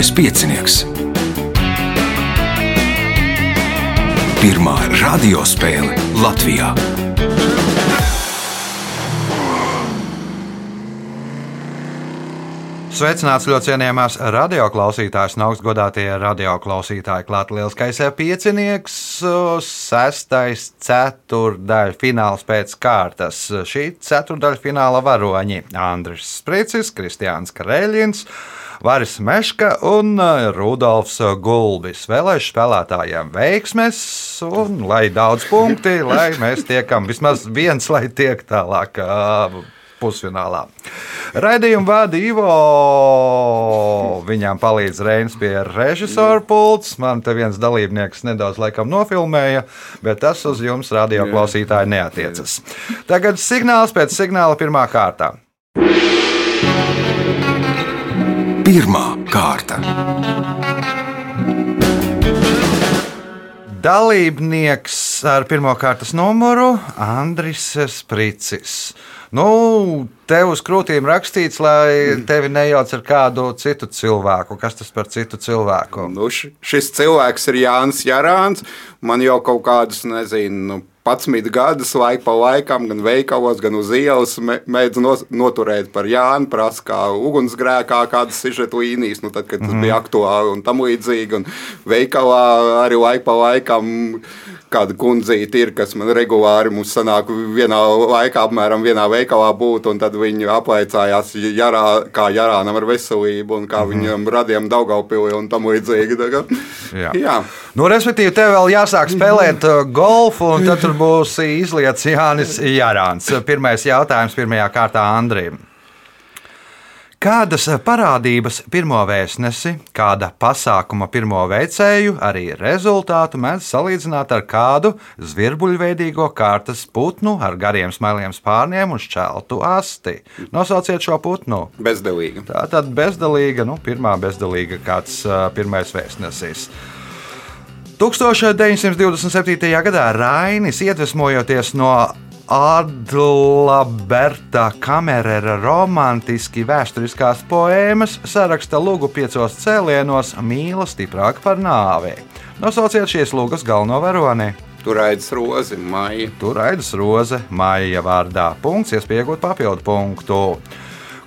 Mazais piecinieks. Pirmā radiospēle Latvijā. Sveicināts ļoti cienījamās radioklausītājas un augstgadātie radioklausītāji. Klāt lielskais piecinieks, sestais ceturdaļa fināls pēc kārtas. Šī ceturdaļa fināla varoņi - Andris Spricis, Kristiāns Kareļins. Varis Meška un Rudolfs Gulbis. Vēlēšu spēlētājiem veiksmes un lai daudz punkti, lai mēs tiekam vismaz viens, lai tiek tālāk pusfinālā. Raidījumu vada Ivo. Viņām palīdz Reinas pie režisora pults. Man te viens dalībnieks nedaudz laikam nofilmēja, bet tas uz jums, radio klausītāji, neatiecas. Tagad signāls pēc signāla pirmā kārtā. Pirmā kārta. Dalībnieks ar pirmā kārtas numuru Andris Spricis. Nu, tev uz krūtīm rakstīts, lai tevi nejauc ar kādu citu cilvēku. Kas tas par citu cilvēku? Nu, šis cilvēks ir Jānis Jārāns. Man jau kaut kādus, nezinu, nu, 11 gadus laika pa laikam, gan veikalos, gan uz ielas mēdz noturēt par Jānu, prasa kā ugunsgrēkā kādas sižeta līnijas, nu, tad, kad tas bija aktuāli un tam līdzīgi. Un veikalā arī laika pa laikam kāda kundzīte ir, kas man regulāri mums sanāk vienā laikā, apmēram vienā veikalā būt, un tad viņi aplaicājās, jarā, kā Jarānam ar veselību, un kā viņam radījām Daugaupili un tam līdzīgi. Jā. Jā. Nu, respektīvi, tev vēl jāsāk spēlēt uh, golfu, un tad tur būs izlietis Jānis Jārāns. Pirmais jautājums pirmajā kārtā Andrim. Kādas parādības pirmo vēstnesi, kāda pasākuma pirmo veicēju, arī rezultātu mēdz salīdzināt ar kādu zvirbuļveidīgo kārtas putnu ar gariem smailiem spārniem un šķeltu asti? Nosauciet šo putnu! Bezdelīga. Tā tad bezdalīga, nu, pirmā bezdalīga kāds uh, pirmais vēstnesis. 1927. gadā Rainis, iedvesmojoties no Adalberta Kamerera romantiski vēsturiskās poēmas, saraksta lūgu piecos cēlienos mīla stiprāk par nāvi. Nosauciet šīs lūgas galveno varoni. Tur raidas rozi, maija. Tur raidas roze, maija vārdā. Punkts, iespējot papildu punktu.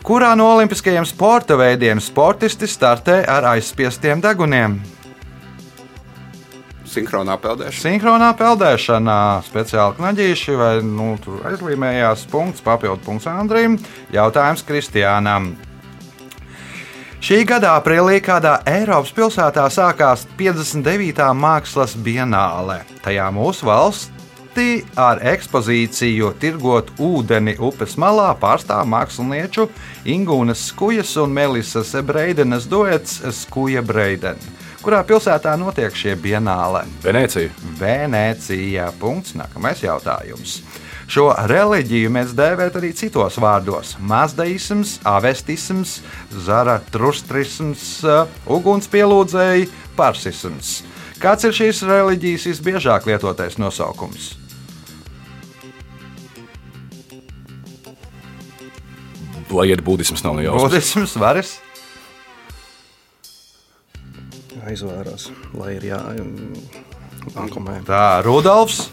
Kurā no olimpiskajiem sporta veidiem sportisti startē ar aizspiestiem deguniem? Sinhronā peldēšana. Sinhronā peldēšanā speciāli knaģīši vai nu, tur aizlīmējās punkts, papildu punkts Andrim. Jautājums Kristiānam. Šī gada aprīlī kādā Eiropas pilsētā sākās 59. mākslas bienāle. Tajā mūsu valstī ar ekspozīciju Tirgot ūdeni upes malā pārstāv mākslinieču Ingūnas Skujas un Melisas Breidenes duets Skuja Breidena. Kurā pilsētā notiek šie bienāle? Venecija. Venecija. Punkts. Nākamais jautājums. Šo reliģiju mēs dēvējam arī citos vārdos - mazdaisms, avestisms, zaratrustrisms, ugunspielūdzēji, parsisms. Kāds ir šīs reliģijas visbiežāk lietotais nosaukums? Lai iet budisms, nav nejausmas. Budisms, varas, aizvērās, lai ir jā, nākamajā. tā Rudolfs,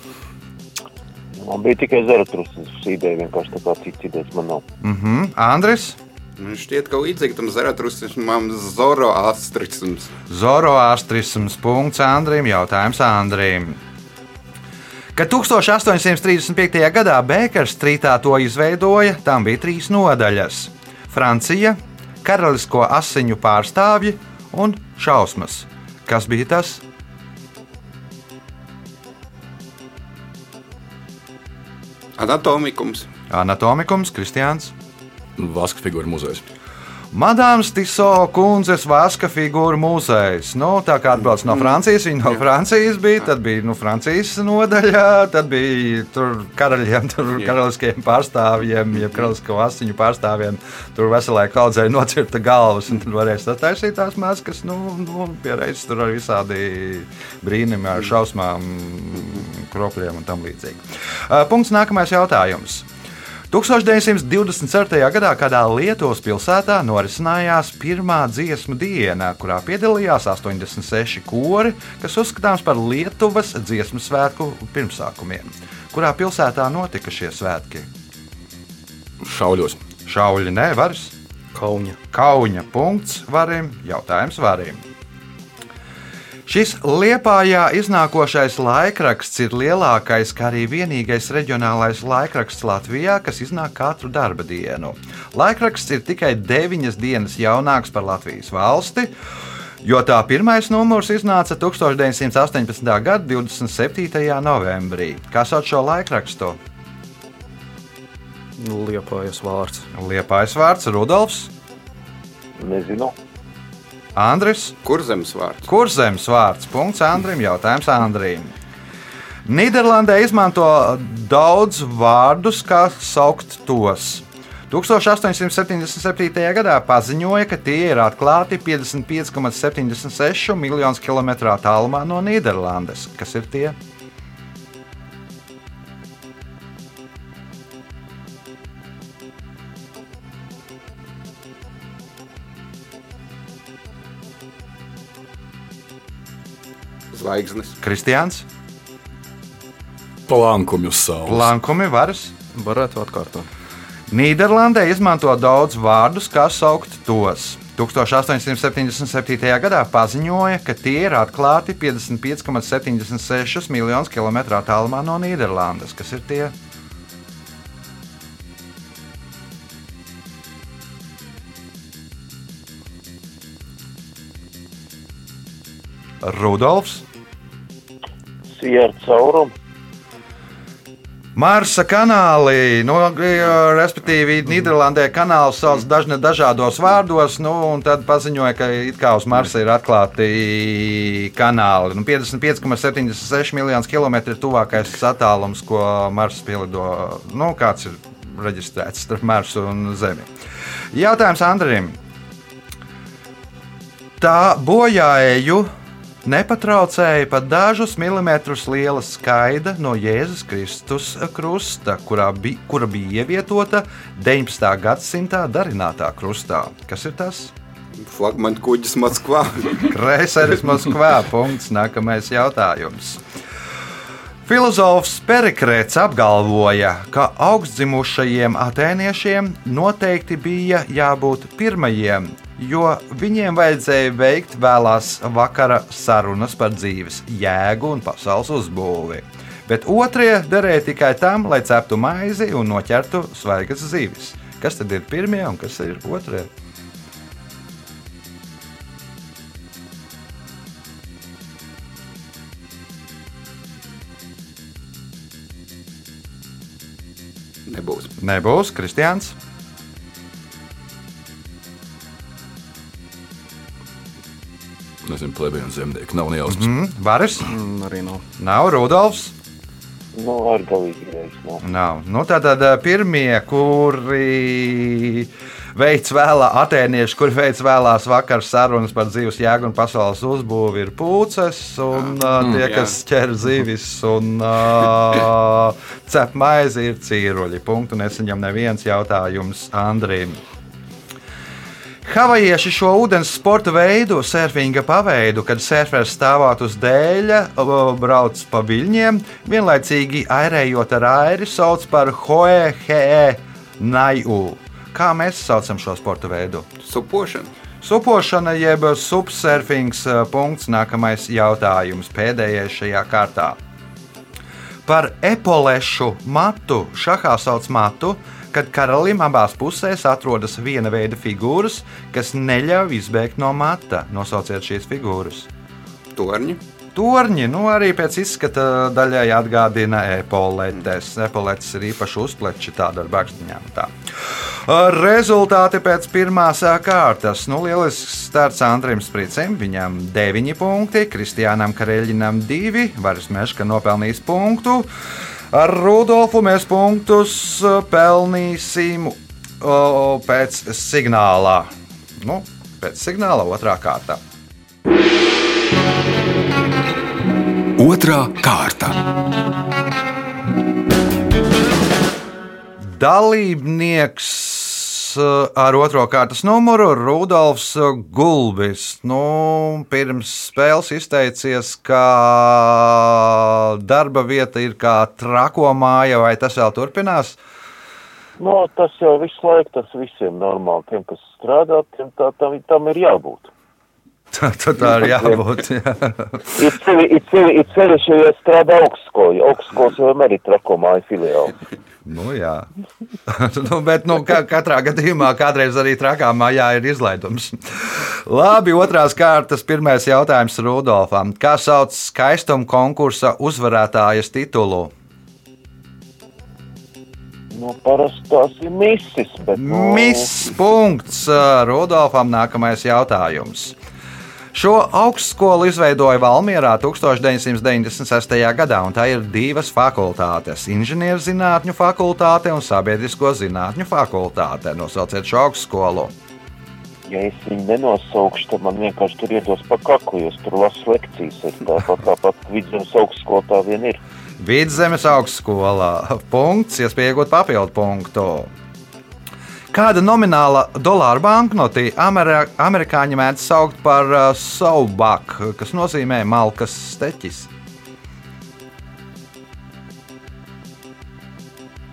Man bija tikai Zaratrusas ideja, vienkārši tā kā cits idejas man nav. mhm, Andris, Man šķiet, ka līdzīgi tam Zaratrusam Zoroastrisms. Zoroastrisms. Punkts Andrim. Jautājums Andrim. Kad 1835. gadā Bēkers strītā to izveidoja, tam bija trīs nodaļas - Francija, karalisko asiņu pārstāvji un šausmas. Kas bija tas? Anatomikums. Anatomikums, Kristians. Vaska figūra muzejs. Madāms Tiso kundzes vaska figūra muzejs. Nu, tā kā atbrauc no Francijas, viņa no Francijas bija, tad bija nu, Francijas nodaļa, tad bija tur karaļiem, tur karaliskajiem pārstāvjiem, jeb karalisko asiņu pārstāvjiem. Tur veselai kaudzei nocirta galvas, un tad varēja sataisīt tās maskas. Nu, nu, pierādījis tur arī visādi brīnumi ar šausmām, kropļiem un tam līdzīgi. Punkts nākamais jautājums. 1924. gadā kādā Lietuvas pilsētā norisinājās pirmā dziesmu diena, kurā piedalījās 86 kori, kas uzskatāms par Lietuvas dziesmu svētku pirmsākumiem. Kurā pilsētā notika šie svētki? Šauļos. Šauļi nevaras, Kauņa. Kauņa punkts varim, jautājums varim. Šis Liepājā iznākošais laikraksts ir lielākais, kā arī vienīgais reģionālais laikraksts Latvijā, kas iznāk katru darba dienu. Laikraksts ir tikai deviņas dienas jaunāks par Latvijas valsti, jo tā pirmais numurs iznāca 1918. gada 27. novembrī. Kā sauc šo laikrakstu? Liepājas vārds. Liepais vārds Rudolfs, Nezinu. Andris. Kur zemes vārds? Kurzems vārds? Punkts Andrim. Jautājums Andrim. Nīderlandē izmanto daudz vārdus, kā saukt tos. 1877. gadā paziņoja, ka tie ir atklāti 55,76 miljonus kilometru attālumā no Nīderlandes. Kas ir tie? Zvaigznes. Kristians, Plankumi uz saules. Lankumi, varas. Varētu atkārtot. Nīderlandē izmanto daudz vārdus, kā saukt tos. 1877. gadā paziņoja, ka tie ir atklāti 55,76 miljonus kilometru attālumā no Nīderlandes. Kas ir tie? Rudolfs, Sierra caurumu. Marsa kanāli, nu, respektīvi, Nīderlandē kanāls sauc dažne dažādos vārdos, nu, un tad paziņoja, ka it kā uz Marsa ir atklāti kanāli. Nu, 55,76 miljonus kilometru ir tuvākais attālums, ko Marsa pielido, nu, kāds ir reģistrēts starp Marsu un Zemi. Jautājums Andrim. Tā bojāēju nepatraucēja pat dažus milimetrus liela skaida no Jēzus Kristus krusta, kurā bi, kura bija ievietota 19. gadsimta darinātā krustā. Kas ir tas? Flagmaņa kuģis Moskvā. Kreiseris Moskvā. Punkts. Nākamais jautājums. Filozofs Perikrēts apgalvoja, ka augstzimušajiem atēniešiem noteikti bija jābūt pirmajiem, jo viņiem vajadzēja veikt vēlās vakara sarunas par dzīves jēgu un pasaules uzbūvi. Bet otrie derēja tikai tam, lai ceptu maizi un noķertu svaigas zivis. Kas tad ir pirmie un kas ir otrie? Nebūs. Nebūs Kristians. Nezinu, plebēji un zemnieki. Nav nejausmas. Mm. Mm, Varis, Mm, arī nav. nav Rudolfs. Nu, ar galīgi reiz. Nu. Nav. Nu, tātad ā, pirmie, kuri veids vēlā atēnieši, kuri veids vēlās vakar sarunas par dzīves jēgu un pasaules uzbūvi, ir pūces, un mm, tie, jā. kas ķer zivis un uh, cep maizi, ir cīruļi. Punktu nesaņem neviens jautājums Andrim. Havajieši šo ūdens sporta veidu, surfinga paveidu, kad surfers stāvot uz dēļa, brauc pa viļņiem, vienlaicīgi airējot ar airi, sauc par hoehe naju. Kā mēs saucam šo sporta veidu? Supošana. Supošana jeb subsurfings. eh, Punkts. Nākamais jautājums, pēdējais šajā kārtā. Par epolešu matu šahā sauc matu, kad karalim abās pusēs atrodas viena veida figūras, kas neļauj izbēgt no mata. Nosauciet šīs figūras. Torņi. Torņi nu, arī pēc izskata daļai atgādina epoletes. Epoletes ir īpaši uzpleči tāda ar bakstiņām. Tā. Rezultāti pēc pirmās kārtas. Nu, lielisks starts Andrim Sprīcim. Viņam 9 punkti, Kristiānam Kareļinam 2, Varis Meška nopelnījis punktu. Ar Rudolfu mēs punktus ā, pelnīsim pēc signālā. Nu, pēc signāla otrā kārta. Otra kārta. dalībnieks ar otro kārtas numuru Rudolfs Gulbis. Nu, pirms spēles izteicies, ka darba vieta ir kā trako māja, vai tas vēl turpinās? No, tas jau visu laiku, tas visiem normāli, tiem, kas strādā, tiem tā, tam, tam ir jābūt. Tā, tā, tā ir jābūt. Jā. Ir sevišķi, ja strādā augstskola, augstskolas jau arī trakomāja filiāli. Nu, jā, nu, bet nu, ka, katrā gadījumā kādreiz arī trakā mājā ir izlaidums. Labi, otrās kārtas, pirmais jautājums Rudolfam. Kā sauc skaistuma konkursa uzvarētājas titulu? Nu, parasti tās ir misis, bet... Nu, Miss punkts uh, Rudolfam. Nākamais jautājums. Šo augstskolu izveidoja Valmjerā 1996. gadā, un tā ir divas fakultātes - inženierzinātņu fakultāte un sabiedrisko zinātņu fakultāte. Nosauciet šo augstskolu. Ja es viņu nenosaukšu, tad man vienkārši tur iedos pa kaklu, jo tur lasu lekcijas. Ir tāpat, tāpat vidzemes augstskola tā vien ir. Vidzemes augstskolā. Punkts, iespēja iegūt papildu punktu. Kāda nomināla dolāra banknoti Ameri amerikāņi mēdz saukt par uh, saubak, kas nozīmē malkas steķis?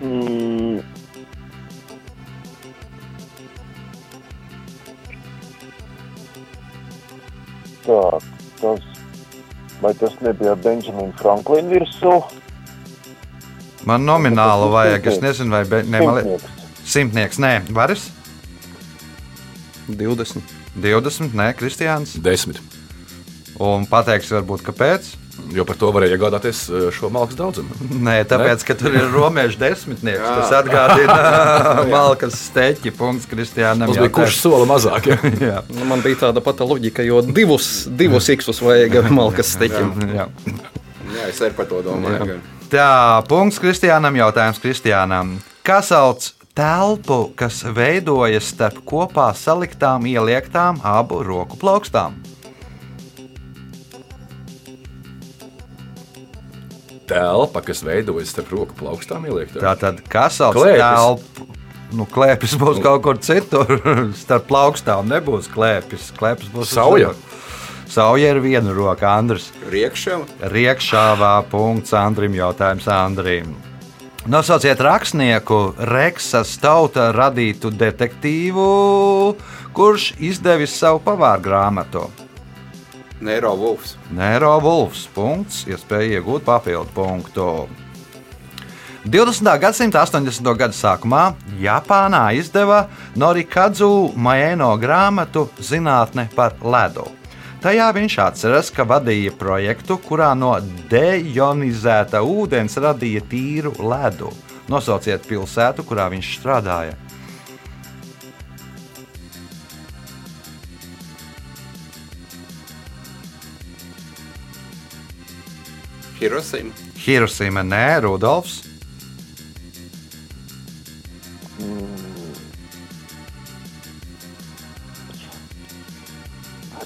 Mm. Tā, tas, vai tas nebija Benjamina Franklina virsū? Man nomināli vajag, es nezinu, vai be, ne, man li- Simtnieks. nē, varas 20. 20, nē, Kristiāns. 10. Un pateiks, varbūt, kāpēc? Jo par to varēja iegādāties eh, šo malku daudzumu. Nē, tāpēc, ka tur ir romiešu desmitnieks. Tas atgādina malkas steķi. Punkts Kristiānam. Tas bija kurš sola mazāk. Ja? Jā. Nu, man bija tāda pati loģika, jo divus, divus iksus vajag malkas steķim. Jā. Jā, es arī par to domāju. gan. Tā, punkts Kristiānam. Jautājums Kristiānam. Kā sauc telpu, kas veidojas starp kopā saliktām, ieliektām abu roku plaukstām? Telpa, kas veidojas starp roku plaukstām ieliktā. Tā tad, kas sauc telpu? Nu, klēpis būs kaut kur citur. Starp plaukstām nebūs klēpis. Klēpis būs Sauja. rokas. Sauja ir viena roka, Andris. Riekšā Riekšāvā punkts Andrim jautājums Andrim. Nosauciet rakstnieku Reksas tauta radītu detektīvu, kurš izdevis savu pavāru grāmatu. Nero Wolfs. Nero Wolfs. Punkts, iespēja iegūt papildu punktu. 20. gadsimta 80. gada sākumā Japānā izdeva Norikadzu Maēno grāmatu Zinātne par ledu. Tajā viņš atceras, ka vadīja projektu, kurā no dejonizēta ūdens radīja tīru ledu. Nosauciet pilsētu, kurā viņš strādāja. Hirosim. Hirosima, nē, Rudolfs.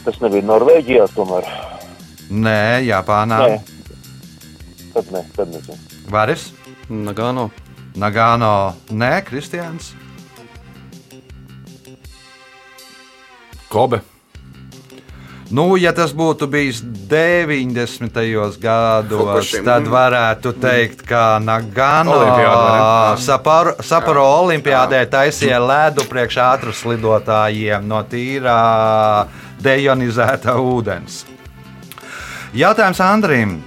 Tas nebija Norvēģijā, tomēr. Nē, Japānā. Nē. Tad ne, tad nezinu. Varis, Nagano. Nagano, nē, Kristians. Kobe. Nu, ja tas būtu bijis 90. gados, tad varētu teikt, ka Nagano? Saparo, Saparo olimpiādē taisīja ledu priekš ātras lidotājiem no tīrā dejonizēta ūdens. Jautājums Andrim.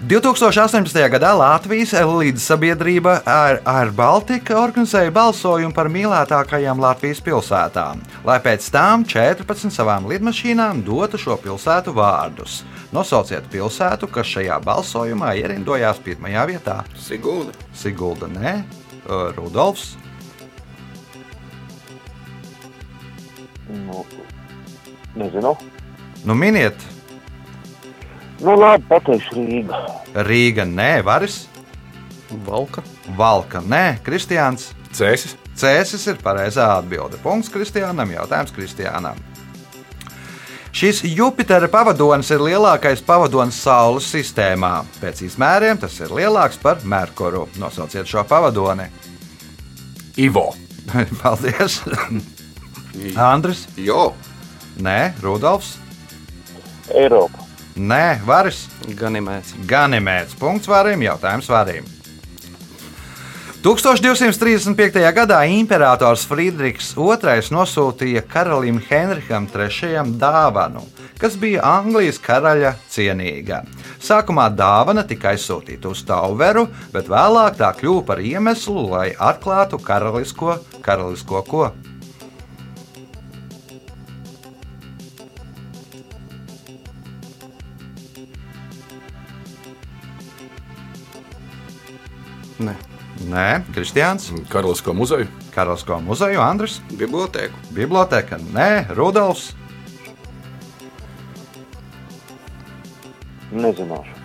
2018. gadā Latvijas līdzsabiedrība Air, Air Baltica organizēja balsojumu par mīlētākajām Latvijas pilsētām, lai pēc tam 14 savām lidmašīnām dotu šo pilsētu vārdus. Nosauciet pilsētu, kas šajā balsojumā ierindojās pirmajā vietā. Sigulda. Sigulda, nē, Rudolfs, Nu, nezinu. nu miniet, Nu, labi, pateikšu Rīga. Rīga, nē, Varis, Valka. Valka, nē, Kristiāns. Šis Jupitera pavadonis ir lielākais pavadonis Saules sistēmā. Pēc izmēriem tas ir lielāks par Merkuru. Nosauciet šo pavadoni. Ivo. Paldies! Andris? Jo, Nē, Rudolfs? Eiropa. Nē, Varis? Ganimēts. Ganimēts. Punkts varim, jautājums varim. 1235. gadā imperators Friedrichs II nosūtīja karalim Henriham III dāvanu, kas bija Anglijas karaļa cienīga. Sākumā dāvana tika aizsūtīta uz Tauveru, bet vēlāk tā kļuva par iemeslu, lai atklātu karalisko, karalisko ko. Nē, Kristiāns, Karalisko muzeju. Karalisko muzeju, Andris, bibliotēku. Biblioteka, Nē, Rudolfs, Nezināšu.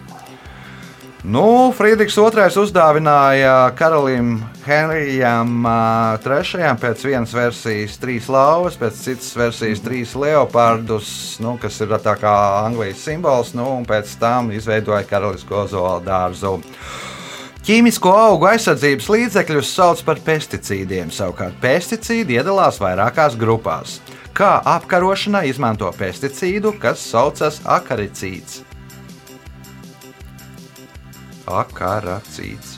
Nu, Friedrichs II uzdāvināja karalim Henrijam III pēc vienas versijas trīs lauvas, pēc citas versijas trīs leopardus, nu, kas ir tā kā Anglijas simbols, nu, un pēc tam izveidoja karalisko zoolu dārzu. Ķīmisko augu aizsardzības līdzekļus sauc par pesticīdiem. Savukārt pesticīdi iedalās vairākās grupās. Kā apkarošanai izmanto pesticīdu, kas saucas akaricīds? Akaracīds.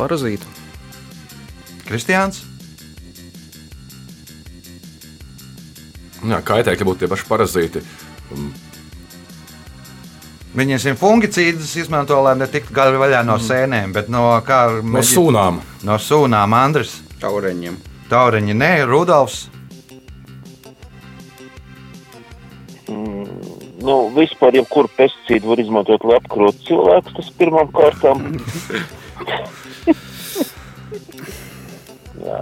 Parazītu. Kristiāns? Jā, kaitēkļi būtu tie paši parazīti. Viņiem ir fungicīdus, izmanto, lai netiktu gala vaļā no sēnēm, bet no kā No mēģi- sūnām. No sūnām, Andris, Taureņiem. Tauriņa, nē, Rudolfs. Nu, vispār, jebkuru pesticīdu var izmantot, lai apkarotu cilvēkus. Tas pirmām kārtām. Jā.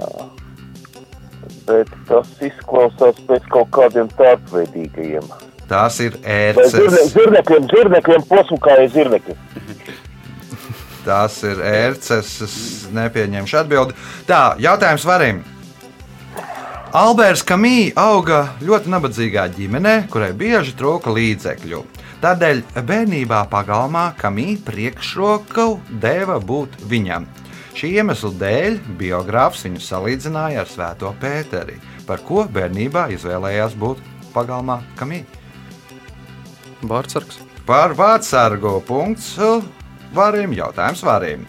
Bet tas izklausās pēc kaut kādiem tārpveidīgajiem. Tās ir Vai zirne- ērces. zirnekļiem, zirnekļiem posmukāja zirnekļi. Tās ir ērces. Es nepieņemšu atbildi. Tā, jautājums varim. Alberts Kamī auga ļoti nabadzīgā ģimenē, kurai bieži trūka līdzekļu. Tādēļ bērnībā pagalmā Kamī priekšroku deva būt viņam. Šī iemesla dēļ biogrāfs viņu salīdzināja ar Svēto Pēteri, par ko bērnībā izvēlējās būt pagalmā Kamī. Vārtsargs. Par vārdsargu punkts varim, jautājums varim.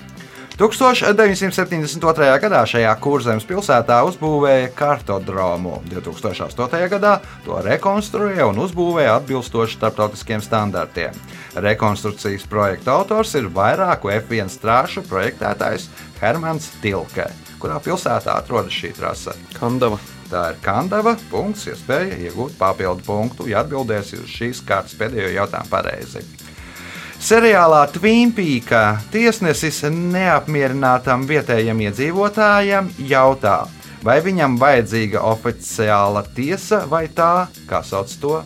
1972. gadā šajā kurzemes pilsētā uzbūvēja kartodromu. 2008. gadā to rekonstruēja un uzbūvēja atbilstoši starptautiskiem standartiem. Rekonstrukcijas projekta autors ir vairāku F1 strāšu projektētājs Hermans Tilke. Kurā pilsētā atrodas šī trase? Kandava. Tā ir kandava. Punkts, iespēja iegūt papildu punktu, ja atbildēsi uz šīs kārtas pēdējo jautājumu pareizi. Seriālā Twin Peaks tiesnesis neapmierinātam vietējam iedzīvotājam jautā, vai viņam vajadzīga oficiāla tiesa vai tā, kā sauc to.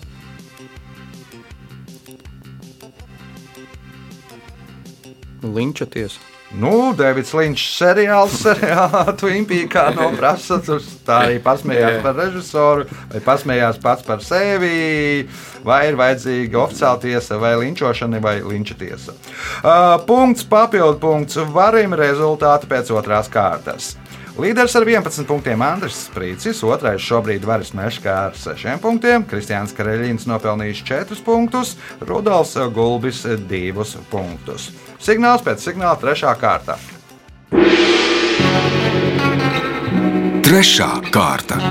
Linča tiesa. Nu, Davids Linčs seriāls, seriālā Twin Peaks no prasa, tur tā arī pasmējās par režisoru, vai pasmējās pats par sevi, vai ir vajadzīga oficiāla tiesa, vai linčošana, vai linča tiesa. Uh, punkts, papildu punkts, varim rezultāti pēc otrās kārtas. Līderis ar 11 punktiem Andris Sprīcis, otrais šobrīd Varis Meškā ar 6 punktiem, Kristiāns Kareļins nopelnījis 4 punktus, Rudolfs Gulbis 2 punktus. Signāls pēc signāla trešā kārta. Trešā kārta.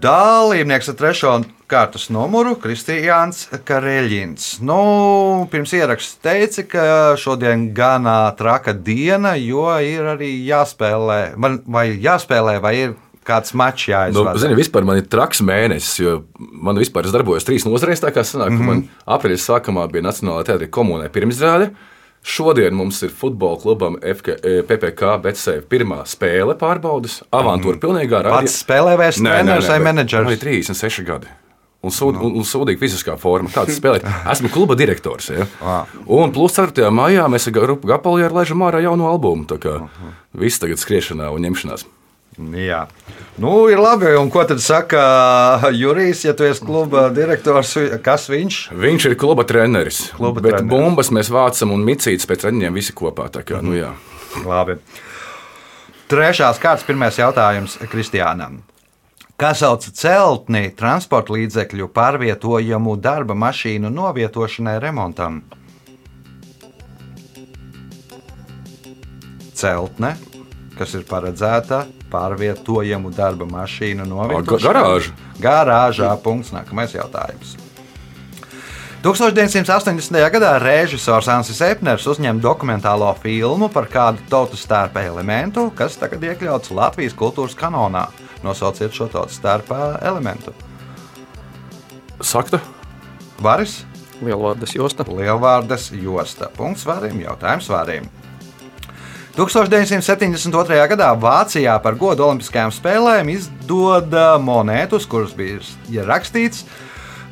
Dalībnieks ar trešo kārtas numuru - Kristiāns Kareļins. Nu, pirms ieraksts teica, ka šodien ganā traka diena, jo ir arī jāspēlē, vai jāspēlē, vai ir kāds mačs Nu, jāizvada. zini, vispār man ir traks mēnesis, jo man vispār darbojos trīs nozarēs. Tā kā sanāk, mm -hmm. man aprīļa sākumā bija Nacionālajā teātrī komunē pirmizrāde. Šodien mums ir futbola klubam FK, eh, PPC Betsēva pirmā spēle pārbaudas. Avantūra pilnīgā Pats spēlē vai nē, treneris vai menedžers? 36 gadi. Un, sūd, un, un sūdīga fiziskā forma, kāda spēlēt. Esmu kluba direktors. Ja? Ah. Un plus 4. maijā mēs ar grupu Gapalijā laidām ārā jaunu albumu. Tā kā viss tagad skriešanā un ņemšanās. Jā, nu, ir labi. Un ko tad saka Jurijs, ja tu esi kluba direktors? Kas viņš? Viņš ir kluba treneris. Kluba bet treneris. bumbas mēs vācam un micītas pēc treniņiem visi kopā. Tā Kā, nu, jā. Labi. Trešās kārtas, pirmais jautājums Kristiānam. Kā sauc celtni transporta līdzekļu pārvietojamu darba mašīnu novietošanai remontam? Celtne, kas ir paredzēta pārvietojamu darba mašīnu novietošanai. garāža? Garāžā. Punkts. Nākamais jautājums. 1980. gadā režisors Ansis Epners uzņēma dokumentālo filmu par kādu tautas stērpa elementu, kas tagad iekļauts Latvijas kultūras kanonā. Nosauciet šo tautas stērpa elementu. Sakta? Varis, Lielvārdas josta. Lielvārdas josta. Punkts varim, jautājums varim. 1972. gadā Vācijā par godu Olimpiskajām spēlēm izdod monētus, kuras bija rakstīts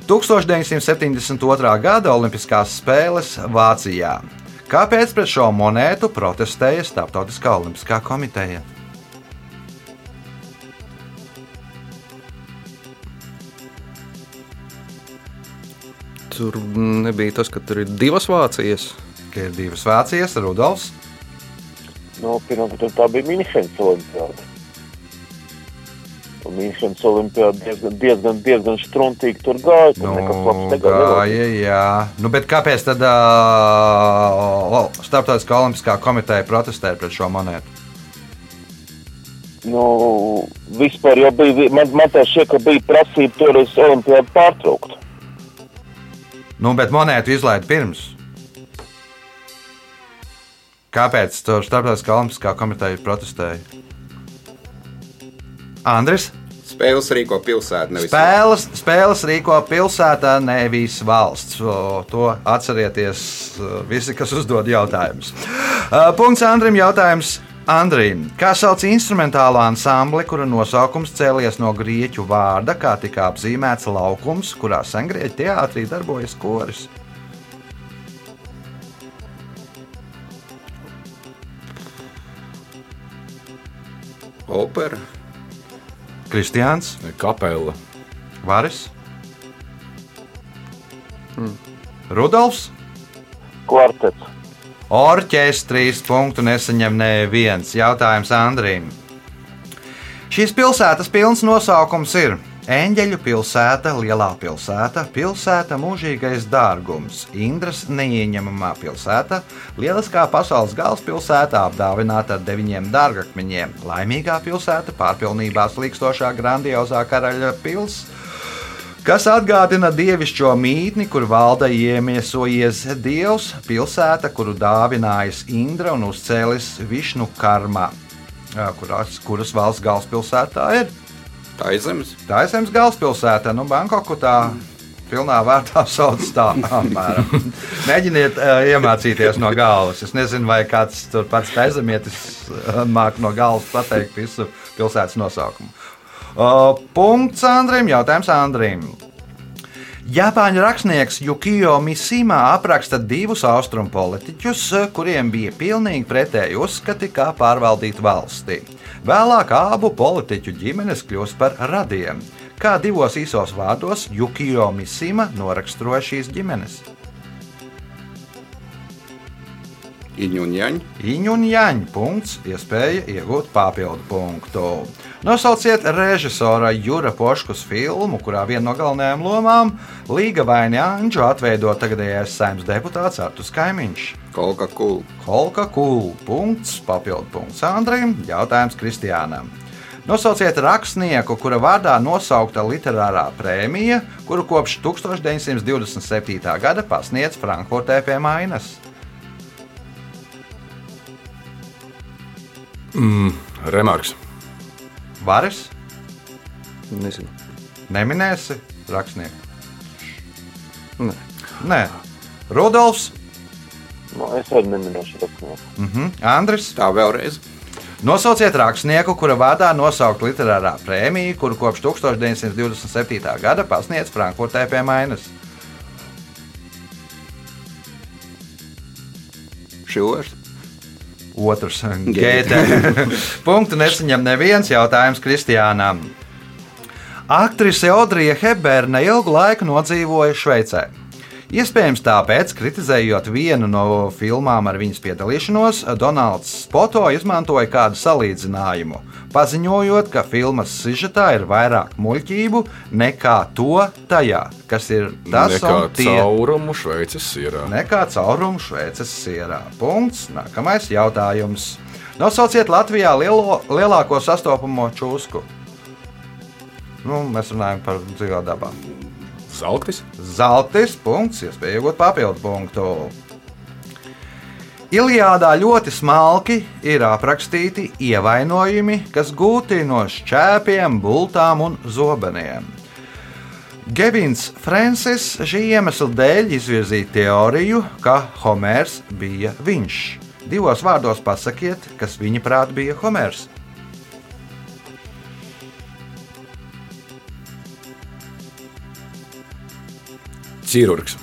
1972. gada Olimpiskās spēles Vācijā. Kāpēc pret šo monētu protestēja Startautiskā Olimpiskā komiteja? Tur nebija tas, ka tur ir divas Vācijas. Ka ir divas Vācijas, Rudolfs. Nu, Pirmkārt, tā bija Mīnhenes Olimpiāda. Mīnhenes Olimpiāda diezgan, diezgan, diezgan struntīgi tur gāja. Tur nekas labs negāja. gāja, jā. Nu, bet kāpēc tad uh, Startautiskā Olimpiskā komiteja protestēja pret šo monētu? Nu, vispār jau bija, man, man tā šķiet, ka bija prasība toreiz Olimpiādu pārtraukt. Nu, bet monētu izlaida pirms. Kāpēc tur Startautiskā Olimpiskā komiteja protestēja? Andris? Spēles rīko pilsēta. nevis- Spēles, spēles rīko pilsētā, nevis valsts. To atcerieties visi, kas uzdod jautājumus. Punkts Andrim. Jautājums Andrim. Kā sauc instrumentālo ansambli, kura nosaukums cēlies no grieķu vārda, kā tika apzīmēts laukums, kurā sengrieķu teātrī darbojas koris? Opera. Kristiāns, Kapela. Varis, Rudolfs. Kvartets. Orķestris punktu nesaņem neviens. Jautājums Andrim. Šīs pilsētas pilns nosaukums ir Eņģeļu pilsēta, Lielā pilsēta, pilsēta mūžīgais dārgums, Indras neieņemamā pilsēta, Lieliskā pasaules galvaspilsēta apdāvināta ar deviņiem dārgakmeņiem, Laimīgā pilsēta, pārpilnībā slīkstošā grandiozā karaļa pilsēta kas atgādina dievišķo mītni, kur valda iemiesojies dievs, pilsēta, kuru dāvinājis Indra un uzcēlis Višnu karmā, kuras, kuras valsts galvaspilsētā ir. Tā ir zemes. Tā ir zemes galvaspilsēta, nu, Bankoku tā pilnā vārdā sauc tā. Mēģiniet uh, iemācīties no galvas. Es nezinu, vai kāds tur pats aizemietis uh, māk no galvas pateikt visu pilsētas nosaukumu. Uh, punkts Andrim, jautājums Andrim. Japāņu rakstnieks Jukio Misima apraksta divus austrumu politiķus, kuriem bija pilnīgi pretēji uzskati, kā pārvaldīt valsti. Vēlāk abu politiķu ģimenes kļūst par radiem. Kā divos īsos vārdos Jukio Misima noraksturoja šīs ģimenes? Iņu un jaņu. Iņu un jaņu punkts, iespēja iegūt papildu punktu. Nosauciet režisora Jura Poškus filmu, kurā viena no galvenajām lomām - Līga Vaini Anģu atveido tagadējais saimnes deputāts Artus Kaimiņš. Kolka kul. Holka Kūl. Punkts, papildu punkts Andrejam, jautājums Kristiānam. Nosauciet rakstnieku, kura vārdā nosaukta literārā prēmija, kuru kopš 1927. gada pasniedz Frankfurtē pie Mainas. Remarks. Varis, Nezinu. neminēsi rakstnieku. Nē. Nē, Rudolfs, Nu, es arī neminēšu rakstnieku. mhm. Andris. Tā vēlreiz. Nosauciet rakstnieku, kura vārdā nosaukt literārā prēmija, kuru kopš 1927. gada pasniedz Frankfurtē pie Mainas. Šos. Otrs gēta. Punktu nesaņem neviens jautājums Kristiānam. Aktrise Audrija Hepburna ilgu laiku nodzīvoja Šveicē. Iespējams, tāpēc, kritizējot vienu no filmām ar viņas piedalīšanos, Donalds Spoto izmantoja kādu salīdzinājumu, paziņojot, ka filmas sižetā ir vairāk muļķību nekā to tajā, kas ir tas Nekā caurumu Šveices sierā. nekā caurumu Šveices sierā. Punkts. Nākamais jautājums. Nosauciet Latvijā lielo, lielāko sastopamo čūsku. Nu, mēs runājam par dzīvo dabā. Zeltis. Zeltis, punkts, iespēja iegūt papildu punktu. Iliādā ļoti smalki ir aprakstīti ievainojumi, kas gūti no šķēpiem, bultām un zobeniem. Gevins Francis šī iemesla dēļ izvirzīja teoriju, ka Homērs bija viņš. Divos vārdos pasakiet, kas viņa prāt bija Homērs. Chirurgs.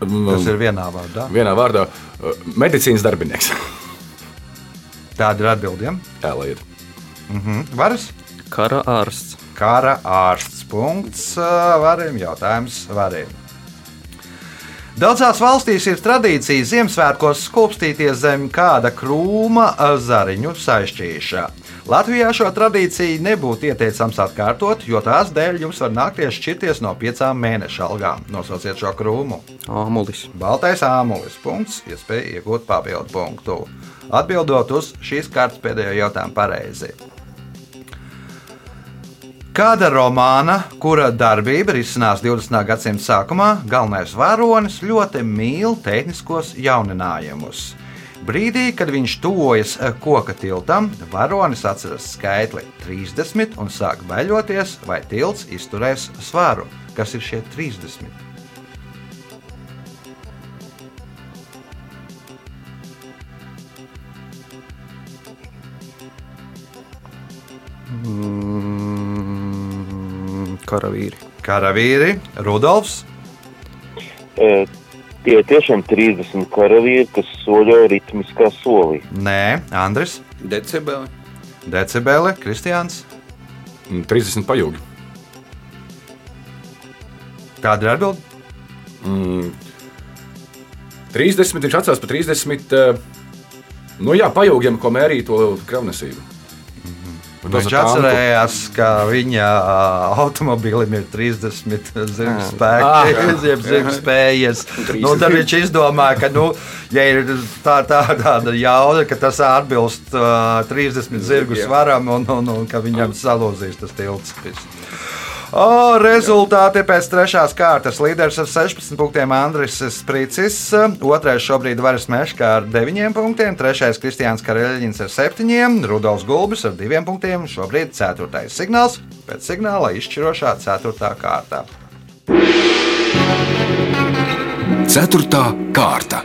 Tas ir vienā vārdā. Vienā vārdā uh, - medicīnas darbinieks. Tāda ir atbildība. Jā, lai ir. Varas? Kara ārsts. Kara ārsts. Punkts ā, varim. Jautājums varim. Daudzās valstīs ir tradīcija Ziemassvētkos skūpstīties zem kāda krūma ā, zariņu saistīšā. Latvijā šo tradīciju nebūtu ieteicams atkārtot, jo tās dēļ jums var nākties šķirties no piecām mēnešu algām. Nosauciet šo krūmu. Āmulis. Baltais āmulis. Punkts. Iespēja iegūt papildu punktu. Atbildot uz šīs kārtas pēdējo jautājumu pareizi. Kāda romāna, kura darbība risinās 20. gadsimta sākumā, galvenais varonis ļoti mīl tehniskos jauninājumus. Brīdī, kad viņš tuvojas eh, koka tiltam, varonis atceras skaitli 30 un sāk baļoties, vai tilts izturēs svaru. Kas ir šie 30? Mm, karavīri. Karavīri, Rudolfs, E, tie ir tiešām 30 karavīri, kas soļo ritmiskā solī. Nē, Andris, Decibeli. Decibeli, Kristians. Mm, 30 pajūgi. Kāda ir atbildība? Mm, 30 viņš atcēlās par 30. eh, Nu jā, pajūgiem, ko mērīja to kravnesību. Viņš atcerējās, ka viņa automobilim ir 30 zirga Ah, spējas. Nu, tad viņš izdomāja, ka, nu, ja ir tā, tā, tāda jauda, ka tas atbilst uh, 30 zirgu svaram un, un, un ka viņam salūzīs tas tilts. viss. O, rezultāti pēc trešās kārtas. Līderis ar 16 punktiem Andris Sprīcis, otrais šobrīd Varas Meškā ar 9 punktiem, trešais Kristiāns Kareļģins ar 7, Rudolfs Gulbis ar 2 punktiem, šobrīd 4. signāls, pēc signāla izšķirošā 4. kārta. Ceturtā kārta.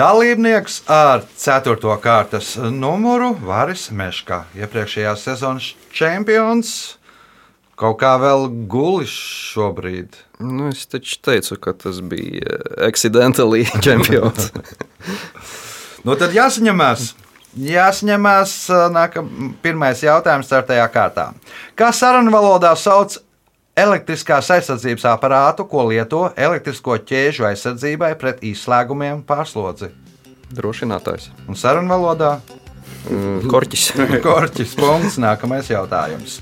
Dalībnieks ar 4. kārtas numuru Varis Meškā, iepriekšējās sezonas čempions. Kaut kā vēl gulis šobrīd. Nu, es taču teicu, ka tas bija accidentally čempions. Nu, tad jāsaņemās. Jāsaņemās nākam, pirmais jautājums startajā kārtā. Kā sarunu valodā sauc elektriskās aizsardzības aparātu, ko lieto elektrisko ķēžu aizsardzībai pret izslēgumiem pārslodzi? Drošinātājs. Un sarunu valodā Mm, Korķis. Korķis punkts. Nākamais jautājums.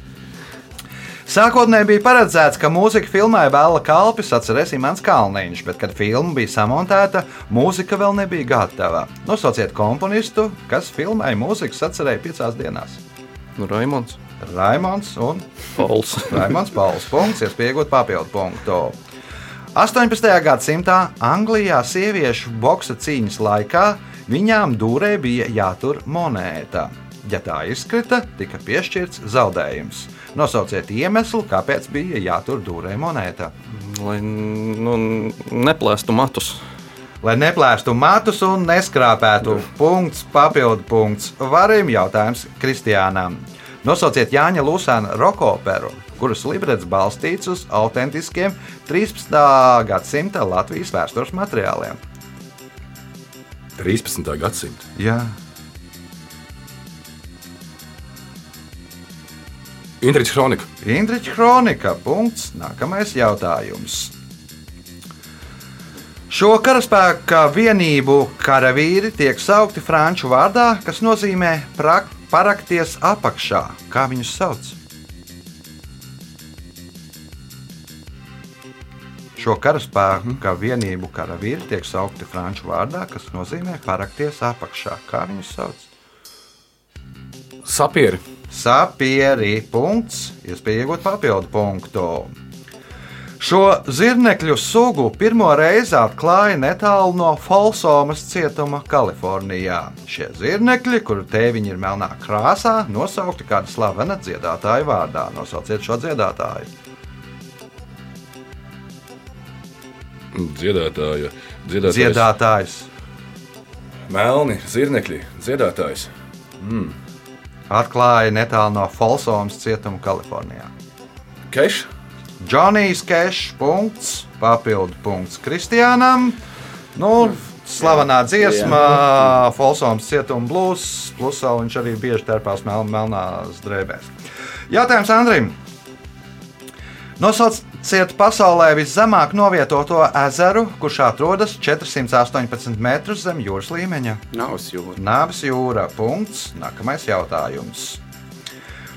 Sākotnēji bija paredzēts, ka mūzika filmai Vēla kalpis atcerēs Imants Kalniņš, bet, kad filma bija samontēta, mūzika vēl nebija gatava. Nosauciet komponistu, kas filmai mūziku atcerēja piecās dienās. Nu, Raimons. Raimons un Pols. Raimons Pauls. Punkts, iespējot papildu punktu. 18. gadsimtā Anglijā sieviešu boksa cīņas laikā viņām dūrē bija jātur monēta. Ja tā izkrita, tika piešķirts zaudējums. Nosauciet iemeslu, kāpēc bija jātur dūrē monēta. Lai nu, neplēstu matus. Lai neplēstu matus un neskrāpētu punkts, papildu punkts, varim jautājums Kristiānam. Nosauciet Jāņa Lūsāna rokoperu, kuras librets balstīts uz autentiskiem 13. gadsimta Latvijas vēstures materiāliem. 13. gadsimta. Jā, Intriģis kronika. Indriča kronika. Punkts. Nākamais jautājums. Šo karaspēka vienību karavīri tiek saukti franču vārdā, kas nozīmē prak, parakties apakšā. Kā viņus sauc? Šo karaspēka vienību karavīri tiek saukti franču vārdā, kas nozīmē parakties apakšā. Kā viņus sauc? Sapieri. Sapieri punkts, iespēja iegūt papildu punktu. Šo zirnekļu sugu pirmo reizi atklāja netālu no Folsomas cietuma Kalifornijā. Šie zirnekļi, kuru tēviņi ir melnā krāsā, nosaukti kāda slavena dziedātāja vārdā. Nosauciet šo dziedātāju. Dziedātāja. Dziedātājs. Dziedātājs. Melni, zirnekļi, dziedātājs. Atklāja netālu no Folsomas cietuma Kalifornijā. Keš. Džonijs Kešs, punkts, papildu punkts Kristiānam. Nu, slavenā dziesma, Folsons cietuma blūzs, plus vēl viņš arī bieži terpās mel melnās drēbēs. Jautājums Andrim. Nosauciet pasaulē viszemāk novietoto ezeru, kurš atrodas 418 metrus zem jūras līmeņa. Nav jūra. Nāves jūra. Punkts. Nākamais jautājums.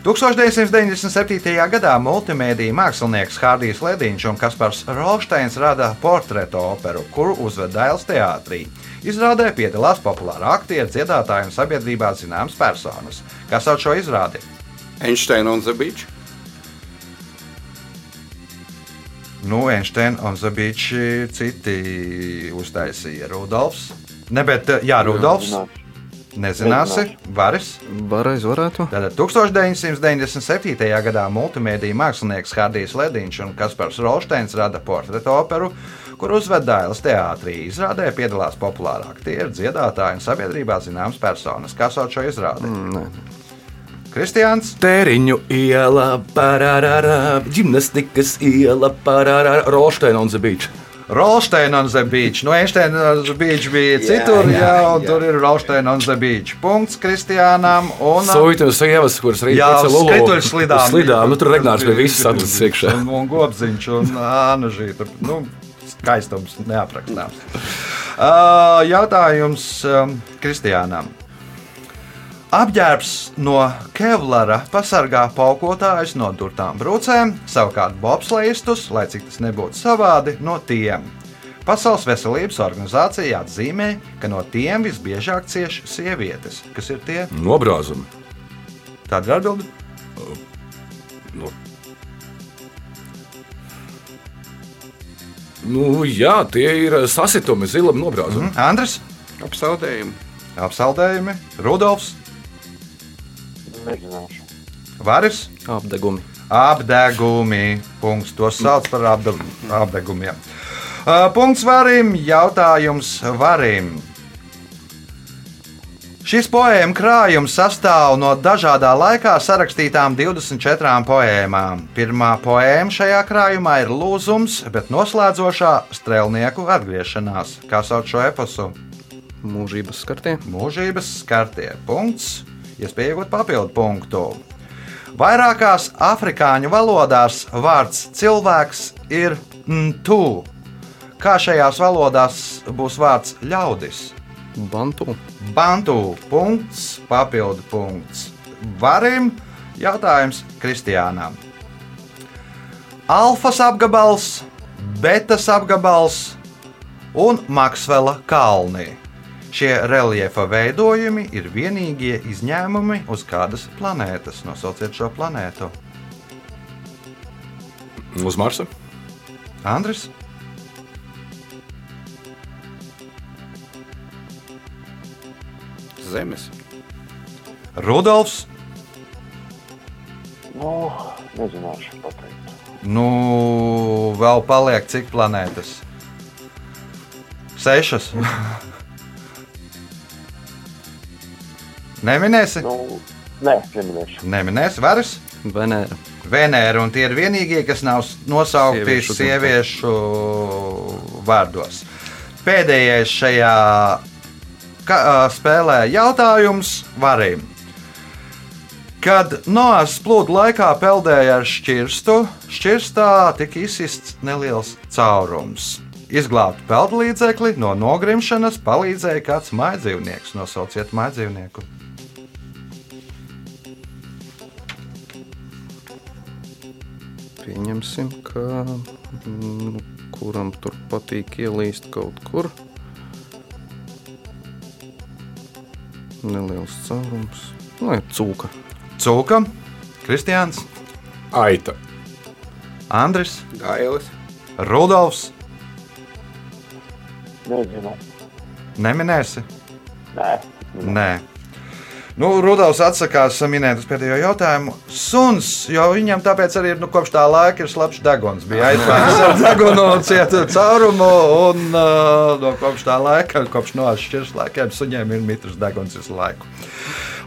1997. gadā multimediju mākslinieks Hārdijs Ledīņš un Kaspars Rolsteins rada portretu operu, kuru uzved Dēls teātrī. Izrādē piedalās populāri aktieri, dziedātāji un sabiedrībā zināmas personas. Kas sauc šo izrādi? Einsteina un Zabīčs. Nu, Einsteina un Zabīči citi uztaisīja Rudolfs. Ne, bet, jā, Rudolfs. Nezināsi, Varis. Varēs varētu. Tātad 1997. gadā multimediju mākslinieks Hārdijs Ledīņš un Kaspars Rolsteins rada portretu operu, kur uzved Dailas teātrī. Izrādē piedalās populāri aktieri, dziedātāji un sabiedrībā zināmas personas. Kā sauc šo izrādi? Mm, nē. Kristiāns. Tēriņu iela, parārā, gimnastikas iela, parārā, Rolsteina un Zabīča. Rolsteina un Zabīčs. Nu, Einsteina un Zabīčs bija citur, jā, jā, un tur ir Rolsteina un Zabīčs. Punkts Kristiānam. Un, Sūta un sievas, kuras rīt Jā, pēc uz lulu- skrituļu slidām. Slidām, nu tur Regnārs bija viss atlicis iekšā. Un, un gobziņš un ānažīta. Nu, skaistums neaprakstāms. Uh, jautājums um, Kristiānam. Apģērbs no Kevlara pasargā paukotājus no durtām brūcēm, savukārt bobslēgstus, lai cik tas nebūtu savādi, no tiem. Pasaules veselības organizācija atzīmē, ka no tiem visbiežāk cieš sievietes. Kas ir tie? Nobrāzumi. Tāda ir atbilde. Nu. Nu, jā, tie ir sasitumi, zilam nobrāzumi. Mm. Andris, Apsaudējumi. apsaldējumi, Rudolfs, Nezināšu. Varis. Apdegumi. Apdegumi. Punkts. To sauc par apde, apdegumiem. Punkts varim. Jautājums varim. Šis poēmu krājums sastāv no dažādā laikā sarakstītām 24 poēmām. Pirmā poēma šajā krājumā ir lūzums, bet noslēdzošā strēlnieku atgriešanās. Kā sauc šo eposu? Mūžības skartie. Mūžības skartie. Punkts. Iespēja iegūt papildu punktu. Vairākās afrikāņu valodās vārds cilvēks ir ntu. Kā šajās valodās būs vārds ļaudis? Bantu. Bantu punkts, papildu punkts. Varim jautājums Kristiānam. Alfas apgabals, betas apgabals un Maksvela kalni. Šie reliefa veidojumi ir vienīgie izņēmumi uz kādas planētas. Nosauciet šo planētu. Uz Marsa. Andris, Zemes. Rudolfs, Nu, nezināšu pateikt. nu vēl paliek cik planētas? Sešas. Neminēsi? Nu, nē, neminēšu. Neminēsi varas. Venēra. Venēra, un tie ir vienīgie, kas nav nosaukti Sieviešu sieviešu, vārdos. Pēdējais šajā ka, spēlē jautājums varim. Kad Noārs plūdu laikā peldēja ar šķirstu, šķirstā tika izsists neliels caurums. Izglābt peldu līdzekli no nogrimšanas palīdzēja kāds maidzīvnieks. Nosauciet maidzīvnieku. Pieņemsim, ka nu, kuram tur patīk ielīst kaut kur. Neliels caurums. Nu, jā, cūka. Cūka, Kristiāns, Aita. Andris, Gailis. Rudolfs. Nezinu. Neminēsi? Nē. Nē. Nu, Rudolfs atsakās minēt uz pēdējo jautājumu. Suns, jo viņam tāpēc arī ir, nu, kopš tā laika ir slapjš deguns. Bija aizpērts ar degunu, cieta caurumu, un uh, no kopš tā laika, kopš nošķirs laikiem, suņiem ir mitrs deguns visu laiku.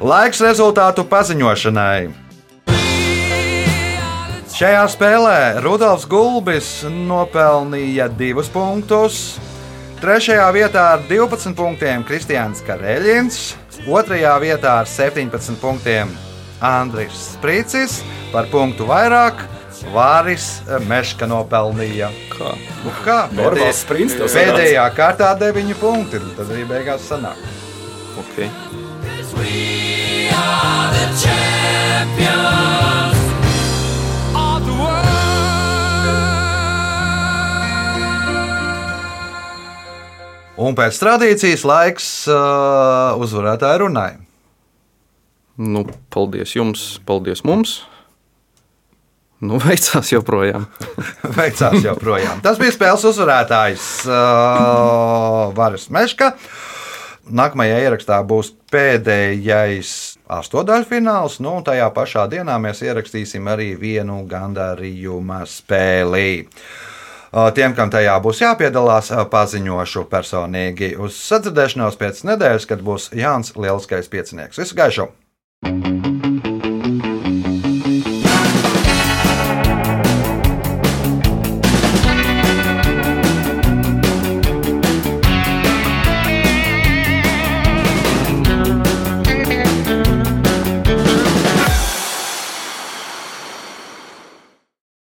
Laiks rezultātu paziņošanai. Šajā spēlē Rudolfs Gulbis nopelnīja divus punktus. Trešajā vietā ar 12 punktiem Kristians Kareļins, otrajā vietā ar 17 punktiem Andris Sprīcis, par punktu vairāk Vāris Meška nopelnīja. Kā? Nu, kā? Normāls sprints. Pēdējā kārtā 9 punkti, un tad arī beigās sanāk. Okay. Un pēc tradīcijas laiks uh, uzvarētāju runai. Nu, paldies jums, paldies mums. Nu, veicās joprojām. Veicās joprojām. Tas bija spēles uzvarētājs uh, Varas Meška. Nākamajā ierakstā būs pēdējais astotdaļfināls, nu, un tajā pašā dienā mēs ierakstīsim arī vienu gandarījuma spēli. Tiem, kam tajā būs jāpiedalās, paziņošu personīgi uz sadzirdēšanos pēc nedēļas, kad būs Jānis Lielskais piecinieks. Visu gaišu!